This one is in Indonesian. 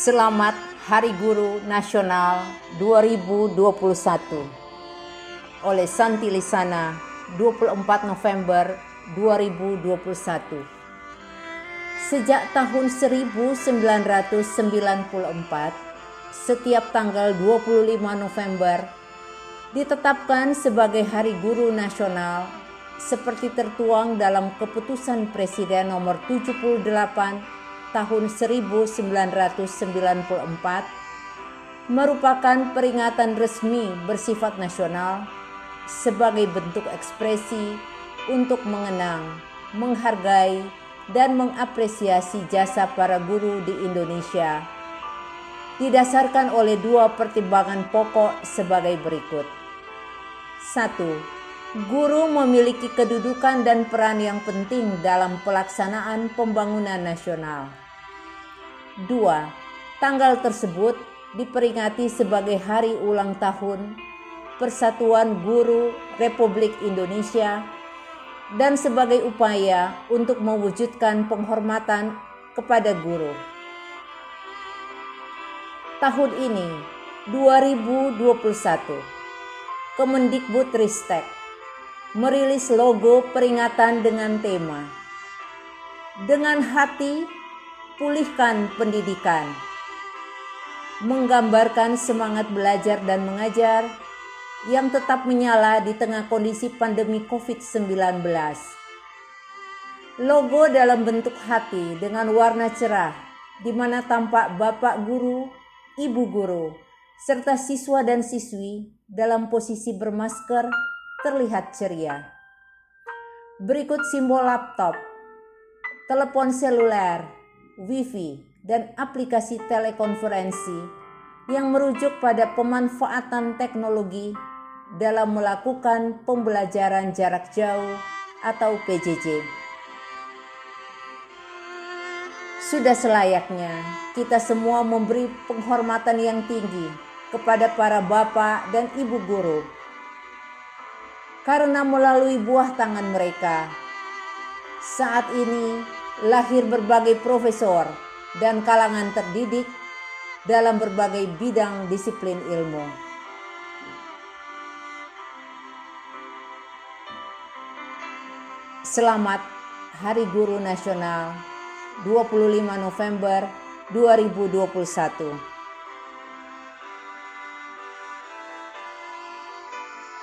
Selamat Hari Guru Nasional 2021 oleh Santi Lisana 24 November 2021. Sejak tahun 1994, setiap tanggal 25 November ditetapkan sebagai Hari Guru Nasional seperti tertuang dalam keputusan Presiden nomor 78 tahun 1994 merupakan peringatan resmi bersifat nasional sebagai bentuk ekspresi untuk mengenang, menghargai, dan mengapresiasi jasa para guru di Indonesia didasarkan oleh dua pertimbangan pokok sebagai berikut. 1. Guru memiliki kedudukan dan peran yang penting dalam pelaksanaan pembangunan nasional. 2. Tanggal tersebut diperingati sebagai hari ulang tahun Persatuan Guru Republik Indonesia dan sebagai upaya untuk mewujudkan penghormatan kepada guru. Tahun ini, 2021, Kemendikbudristek merilis logo peringatan dengan tema Dengan Hati Pulihkan Pendidikan menggambarkan semangat belajar dan mengajar yang tetap menyala di tengah kondisi pandemi COVID-19. Logo dalam bentuk hati dengan warna cerah, di mana tampak bapak guru, ibu guru, serta siswa dan siswi dalam posisi bermasker terlihat ceria. Berikut simbol laptop, telepon seluler, wifi, dan aplikasi telekonferensi yang merujuk pada pemanfaatan teknologi dalam melakukan pembelajaran jarak jauh atau PJJ. Sudah selayaknya kita semua memberi penghormatan yang tinggi kepada para bapak dan ibu guru. Karena melalui buah tangan mereka, saat ini lahir berbagai profesor dan kalangan terdidik dalam berbagai bidang disiplin ilmu. Selamat Hari Guru Nasional 25 November 2021.